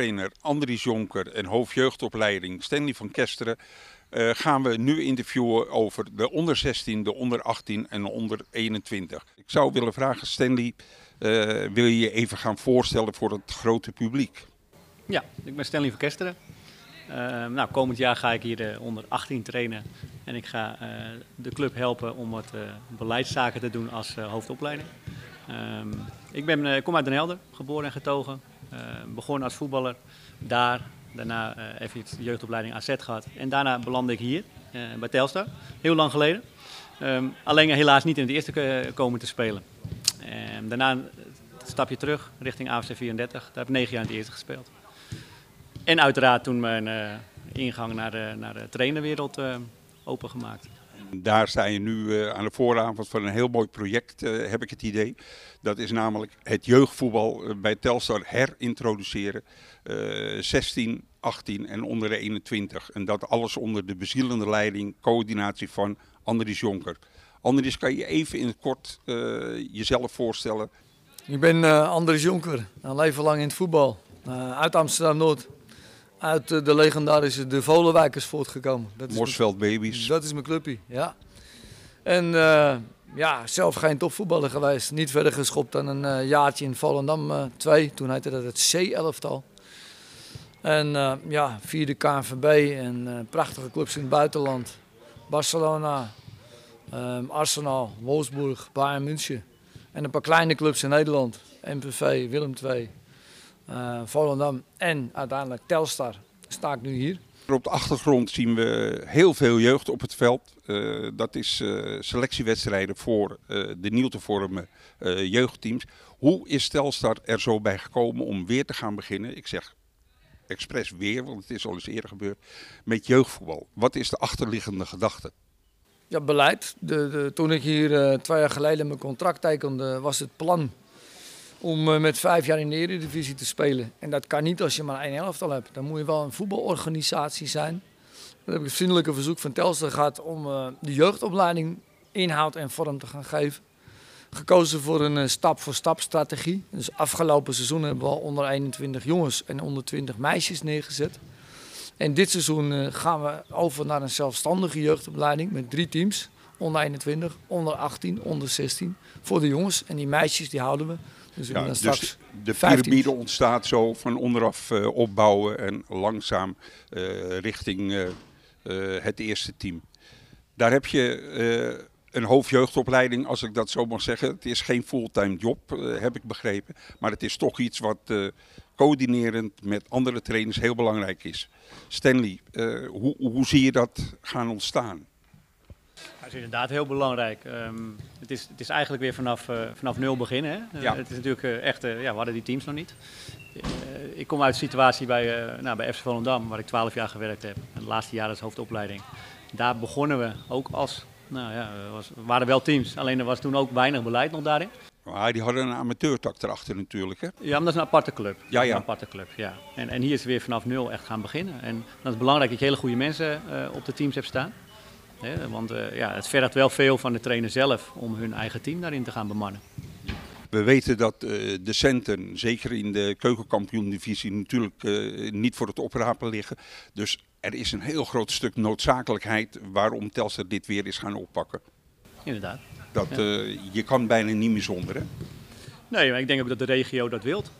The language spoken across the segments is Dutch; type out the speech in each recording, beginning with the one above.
hoofdtrainer Andries Jonker en hoofdjeugdopleiding Stanley van Kesteren uh, gaan we nu interviewen over de onder 16, de onder 18 en de onder 21. Ik zou willen vragen, Stanley, uh, wil je je even gaan voorstellen voor het grote publiek? Ja, ik ben Stanley van Kesteren. Uh, nou, komend jaar ga ik hier de onder 18 trainen en ik ga de club helpen om wat beleidszaken te doen als hoofdopleiding. Ehm, ik ben, kom uit Den Helder, geboren en getogen. Begonnen als voetballer daar Daarna uh, even jeugdopleiding AZ gehad. En daarna belandde ik hier uh, bij Telstar. Heel lang geleden. Um, alleen helaas niet in het eerste komen te spelen. Um, daarna een stapje terug richting AFC 34. Daar heb ik negen jaar in het eerste gespeeld. En uiteraard toen mijn uh, ingang naar de, naar de trainerwereld opengemaakt. Daar sta je nu aan de vooravond van een heel mooi project, heb ik het idee. Dat is namelijk het jeugdvoetbal bij Telstar herintroduceren. 16, 18 en onder de 21. En dat alles onder de bezielende leiding, coördinatie van Andries Jonker. Andries, kan je even in het kort jezelf voorstellen? Ik ben uh, Andries Jonker, een leven lang in het voetbal. Uit Amsterdam-Noord. Uit de legendarische De Volenwijkers voortgekomen. Dat Morsveld Babies. Dat is mijn clubje, ja. En ja, zelf geen topvoetballer geweest. Niet verder geschopt dan een jaartje in Volendam 2. Toen heette dat het C-elftal. En ja, vierde KNVB en prachtige clubs in het buitenland. Barcelona, um, Arsenal, Wolfsburg, Bayern München. En een paar kleine clubs in Nederland. MPV, Willem II, Volendam en uiteindelijk Telstar. Sta ik nu hier. Op de achtergrond zien we heel veel jeugd op het veld. Uh, dat is uh, selectiewedstrijden voor uh, de nieuw te vormen jeugdteams. Hoe is Telstar er zo bij gekomen om weer te gaan beginnen? Ik zeg expres weer, want het is al eens eerder gebeurd, met jeugdvoetbal. Wat is de achterliggende gedachte? Ja, beleid. De, de, toen ik hier twee jaar geleden mijn contract tekende, was het plan om uh, met vijf jaar in de Eredivisie te spelen. En dat kan niet als je maar één elftal hebt. Dan moet je wel een voetbalorganisatie zijn. Dan heb ik het vriendelijke verzoek van Telstra gehad om uh, de jeugdopleiding inhoud en vorm te gaan geven gekozen voor een stap-voor-stap strategie. Dus afgelopen seizoen hebben we al onder 21 jongens en onder 20 meisjes neergezet. En dit seizoen gaan we over naar een zelfstandige jeugdopleiding met drie teams. Onder 21, onder 18, onder 16. Voor de jongens en die meisjes die houden we. Dus, ja, dus straks de piramide ontstaat zo van onderaf uh, opbouwen en langzaam uh, richting het eerste team. Daar heb je een hoofdjeugdopleiding, als ik dat zo mag zeggen. Het is geen fulltime job, heb ik begrepen. Maar het is toch iets wat coördinerend met andere trainers heel belangrijk is. Stanley, hoe, hoe, zie je dat gaan ontstaan? Dat is inderdaad heel belangrijk. Um, het, is, het is eigenlijk weer vanaf, vanaf nul beginnen. Hè? Ja. het is natuurlijk echt, ja, we hadden die teams nog niet. ik kom uit een situatie bij, nou, bij FC Volendam, waar ik 12 jaar gewerkt heb. En de laatste jaren als hoofdopleiding. Daar begonnen we ook als nou ja, er waren wel teams. Alleen er was toen ook weinig beleid nog daarin. Maar die hadden een amateurtak erachter natuurlijk, hè? Ja, maar dat is een aparte club. Ja, ja. Een aparte club, ja. En, en hier is weer vanaf nul echt gaan beginnen. En dan is belangrijk dat je hele goede mensen op de teams hebt staan. Want uh, ja, het vergt wel veel van de trainer zelf om hun eigen team daarin te gaan bemannen. We weten dat uh, de centen, zeker in de keukenkampioen-divisie, natuurlijk niet voor het oprapen liggen. Dus er is een heel groot stuk noodzakelijkheid waarom Telstar dit weer is gaan oppakken. Inderdaad. Dat, ja. je kan bijna niet meer zonder, hè? Nee, maar ik denk ook dat de regio dat wilt.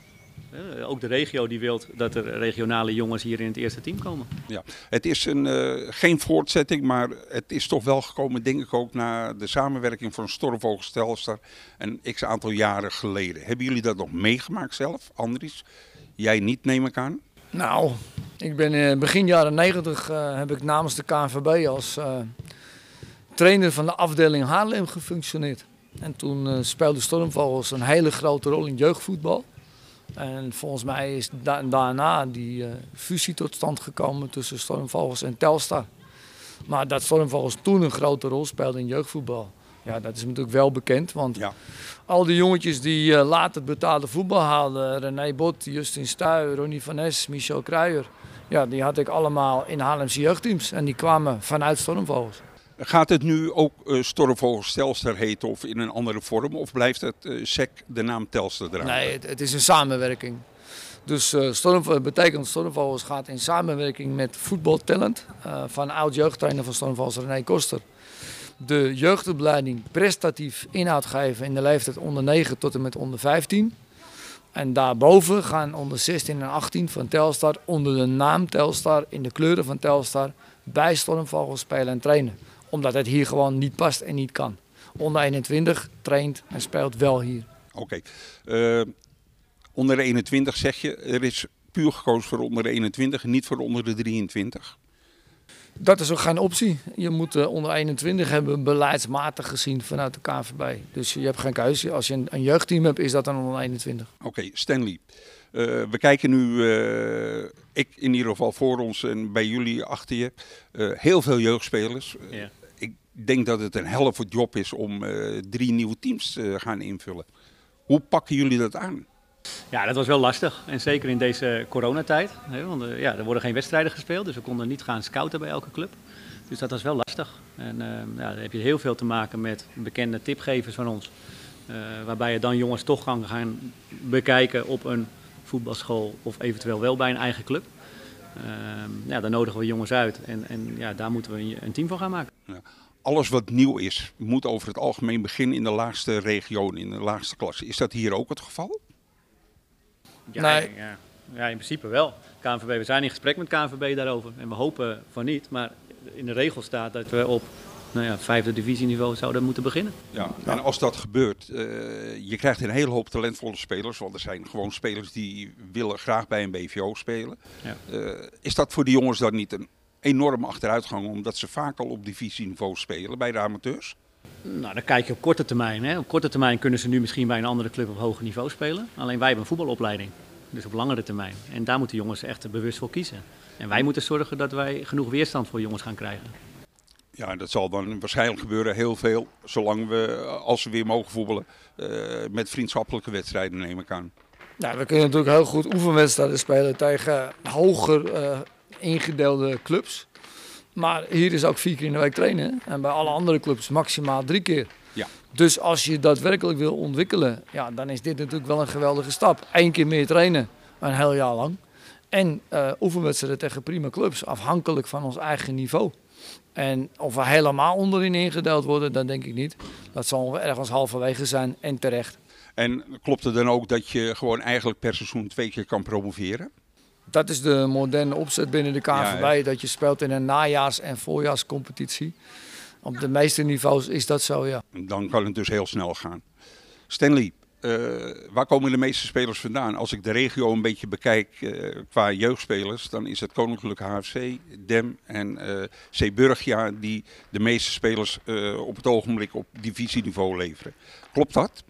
Uh, ook de regio die wil dat er regionale jongens hier in het eerste team komen. Ja, het is een, uh, geen voortzetting, maar het is toch wel gekomen, denk ik ook, na de samenwerking van Stormvogel Telstar een x aantal jaren geleden. Hebben jullie dat nog meegemaakt zelf, Andries? Jij niet, neem ik aan? Nou, ik ben uh, begin jaren 90 uh, heb ik namens de KNVB als uh, trainer van de afdeling Haarlem gefunctioneerd. En toen speelde Stormvogels een hele grote rol in jeugdvoetbal. En volgens mij is da daarna die fusie tot stand gekomen tussen Stormvogels en Telstar. Maar dat Stormvogels toen een grote rol speelde in jeugdvoetbal. Ja, dat is natuurlijk wel bekend, want ja. al die jongetjes die uh, later betaalde voetbal haalden, René Bot, Justin Stuy, Ronnie van Nes, Michel Kruijer, ja, die had ik allemaal in Haarlemse jeugdteams en die kwamen vanuit Stormvogels. Gaat het nu ook uh, Stormvogels Telstar heten of in een andere vorm of blijft het uh, SEC de naam Telstar dragen? Nee, het, is een samenwerking. Dus uh, betekent Stormvogels gaat in samenwerking met voetbaltalent van oud-jeugdtrainer van Stormvogels René Koster de jeugdopleiding prestatief inhoud geven in de leeftijd onder 9 tot en met onder 15. En daarboven gaan onder 16 en 18 van Telstar onder de naam Telstar in de kleuren van Telstar bij Stormvogels spelen en trainen. Omdat het hier gewoon niet past en niet kan. Onder 21 traint en speelt wel hier. Oké. Okay. Uh, onder 21 zeg je, er is puur gekozen voor onder 21 en niet voor onder de 23. Dat is ook geen optie. Je moet uh, onder 21 hebben beleidsmatig gezien vanuit de KVB. Dus je hebt geen keuze. Als je een, een jeugdteam hebt, is dat dan onder 21. Oké, Stanley. Uh, we kijken nu, uh, ik in ieder geval voor ons en bij jullie achter je, heel veel jeugdspelers. Ja. Ik denk dat het een helft job is om drie nieuwe teams te gaan invullen. Hoe pakken jullie dat aan? Ja, dat was wel lastig. En zeker in deze coronatijd. Hè, want uh, ja, er worden geen wedstrijden gespeeld, dus we konden niet gaan scouten bij elke club. Dus dat was wel lastig. En uh, ja, daar heb je heel veel te maken met bekende tipgevers van ons. Uh, waarbij je dan jongens toch kan gaan bekijken op een voetbalschool of eventueel wel bij een eigen club. Ehm, ja, dan nodigen we jongens uit en, en ja, daar moeten we een team van gaan maken. Ja alles wat nieuw is, moet over het algemeen beginnen in de laagste regio, in de laagste klasse. Is dat hier ook het geval? Ja, nee. ja, ja, in principe wel. KNVB, we zijn in gesprek met KNVB daarover en we hopen van niet. Maar in de regel staat dat we op nou ja, vijfde divisieniveau zouden moeten beginnen. Ja, en als dat gebeurt, uh, je krijgt een hele hoop talentvolle spelers. Want er zijn gewoon spelers die willen graag bij een BVO spelen. Ja. Uh, is dat voor die jongens dan niet een enorme achteruitgang omdat ze vaak al op divisieniveau spelen bij de amateurs? Nou, dan kijk je op korte termijn. Hè. Op korte termijn kunnen ze nu misschien bij een andere club op hoger niveau spelen. Alleen wij hebben een voetbalopleiding. Dus op langere termijn. En daar moeten jongens echt bewust voor kiezen. En wij moeten zorgen dat wij genoeg weerstand voor jongens gaan krijgen. Ja, dat zal dan waarschijnlijk gebeuren heel veel. Zolang we, als we weer mogen voetballen, uh, met vriendschappelijke wedstrijden neem ik aan. Nou, we kunnen natuurlijk heel goed oefenwedstrijden spelen tegen hoger uh, ingedeelde clubs. Maar hier is ook vier keer in de week trainen. En bij alle andere clubs maximaal drie keer. Ja. Dus als je daadwerkelijk wil ontwikkelen, ja, dan is dit natuurlijk wel een geweldige stap. Eén keer meer trainen, een heel jaar lang. En uh, oefenwedstrijden tegen prima clubs, afhankelijk van ons eigen niveau. En of we helemaal onderin ingedeeld worden, dat denk ik niet. Dat zal ergens halverwege zijn en terecht. En klopt het dan ook dat je gewoon eigenlijk per seizoen twee keer kan promoveren? Dat is de moderne opzet binnen de KNVB. dat je speelt in een najaars- en voorjaarscompetitie. Op de meeste niveaus is dat zo, ja. Dan kan het dus heel snel gaan. Stanley, uh, waar komen de meeste spelers vandaan? Als ik de regio een beetje bekijk uh, qua jeugdspelers, dan is het Koninklijk HFC, DEM en uh, Zeeburgia die de meeste spelers op het ogenblik op divisieniveau leveren. Klopt dat?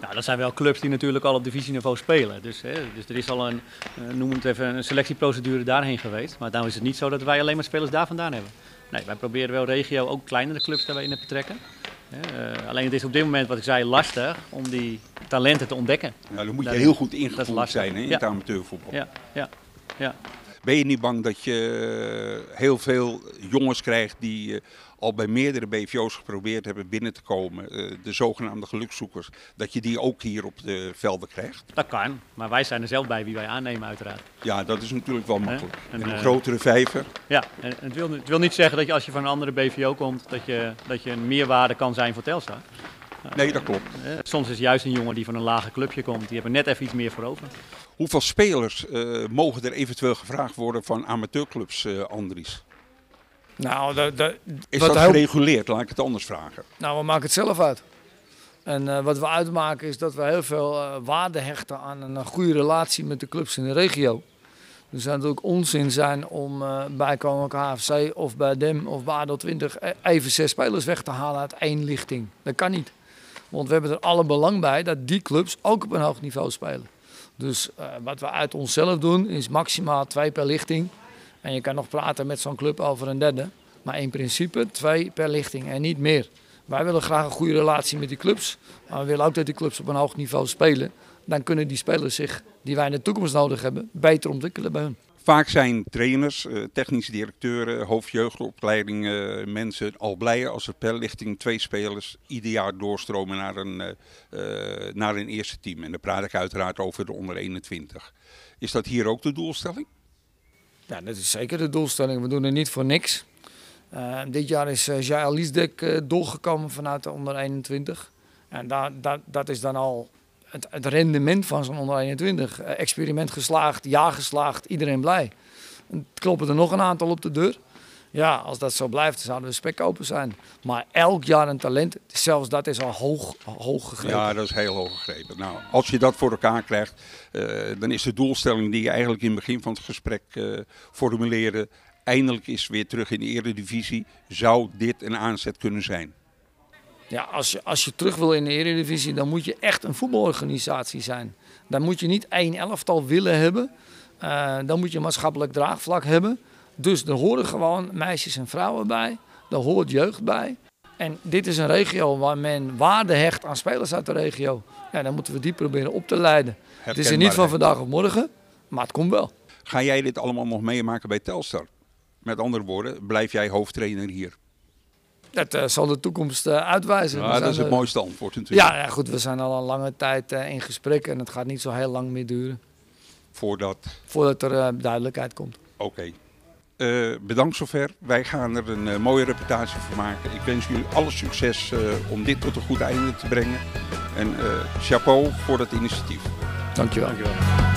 Nou, dat zijn wel clubs die natuurlijk al op divisieniveau spelen. Dus, hè, dus er is al een, uh, noem het even, een selectieprocedure daarheen geweest. Maar nou is het niet zo dat wij alleen maar spelers daar vandaan hebben. Nee, wij proberen wel regio ook kleinere clubs daarin te betrekken. Uh, alleen het is op dit moment, wat ik zei, lastig om die talenten te ontdekken. Nou, dan moet je heel goed ingevoerd zijn hè, in het amateurvoetbal. Ja, ja, ja. Ben je niet bang dat je heel veel jongens krijgt die uh, al bij meerdere BVO's geprobeerd hebben binnen te komen, uh, de zogenaamde gelukszoekers, dat je die ook hier op de velden krijgt? Dat kan, maar wij zijn er zelf bij wie wij aannemen uiteraard. Ja, dat is natuurlijk wel makkelijk. En, en een grotere vijver. Ja, en het wil, het wil niet zeggen dat je als je van een andere BVO komt, dat je, dat je een meerwaarde kan zijn voor Telstar. Nee, dat klopt. Soms is juist een jongen die van een lager clubje komt, die hebben net even iets meer voor over. Hoeveel spelers uh, mogen er eventueel gevraagd worden van amateurclubs, uh, Andries? Nou, dat, dat, is dat gereguleerd? Laat ik het anders vragen. Nou, we maken het zelf uit. En uh, wat we uitmaken is dat we heel veel waarde hechten aan een goede relatie met de clubs in de regio. Dus het zou natuurlijk onzin zijn om uh, bij Koninklijke HFC of bij DEM of bij ADO 20 even zes spelers weg te halen uit één lichting. Dat kan niet. Want we hebben er alle belang bij dat die clubs ook op een hoog niveau spelen. Dus uh, wat we uit onszelf doen is maximaal twee per lichting. En je kan nog praten met zo'n club over een derde. Maar in principe twee per lichting en niet meer. Wij willen graag een goede relatie met die clubs. Maar we willen ook dat die clubs op een hoog niveau spelen. Dan kunnen die spelers zich, die wij in de toekomst nodig hebben, beter ontwikkelen bij hun. Vaak zijn trainers, uh, technische directeuren, hoofdjeugdopleidingen, uh, mensen al blij als er per lichting twee spelers ieder jaar doorstromen naar een, uh, naar een eerste team. En dan praat ik uiteraard over de onder 21. Is dat hier ook de doelstelling? Ja, dat is zeker de doelstelling. We doen het niet voor niks. dit jaar is uh, Jair Liesdek doorgekomen vanuit de onder 21. En daar, dat, dat is dan al het, rendement van zo'n onder 21. Eh, experiment geslaagd, ja geslaagd, iedereen blij. En kloppen er nog een aantal op de deur. Ja, als dat zo blijft, zouden we spek open zijn. Maar elk jaar een talent, zelfs dat is al hoog, hoog gegrepen. Ja, dat is heel hoog gegrepen. Nou, als je dat voor elkaar krijgt, uh, dan is de doelstelling die je eigenlijk in het begin van het gesprek uh, formuleerde, eindelijk is weer terug in de eredivisie. Zou dit een aanzet kunnen zijn? Ja, als je, als je terug wil in de Eredivisie, dan moet je echt een voetbalorganisatie zijn. Dan moet je niet één elftal willen hebben. Uh, dan moet je maatschappelijk draagvlak hebben. Dus er horen gewoon meisjes en vrouwen bij. Daar hoort jeugd bij. En dit is een regio waar men waarde hecht aan spelers uit de regio. Ja, dan moeten we die proberen op te leiden. Het is er niet van vandaag op morgen, maar het komt wel. Ga jij dit allemaal nog meemaken bij Telstar? Met andere woorden, blijf jij hoofdtrainer hier? Dat uh, zal de toekomst uh, uitwijzen. Ja, dat is het mooiste antwoord natuurlijk. Ja, ja, goed, we zijn al een lange tijd uh, in gesprek en het gaat niet zo heel lang meer duren. Voordat? Voordat er duidelijkheid komt. Oké. Okay. bedankt zover. Wij gaan er een mooie reputatie van maken. Ik wens jullie alle succes om dit tot een goed einde te brengen. En chapeau voor dat initiatief. Dankjewel. Dankjewel.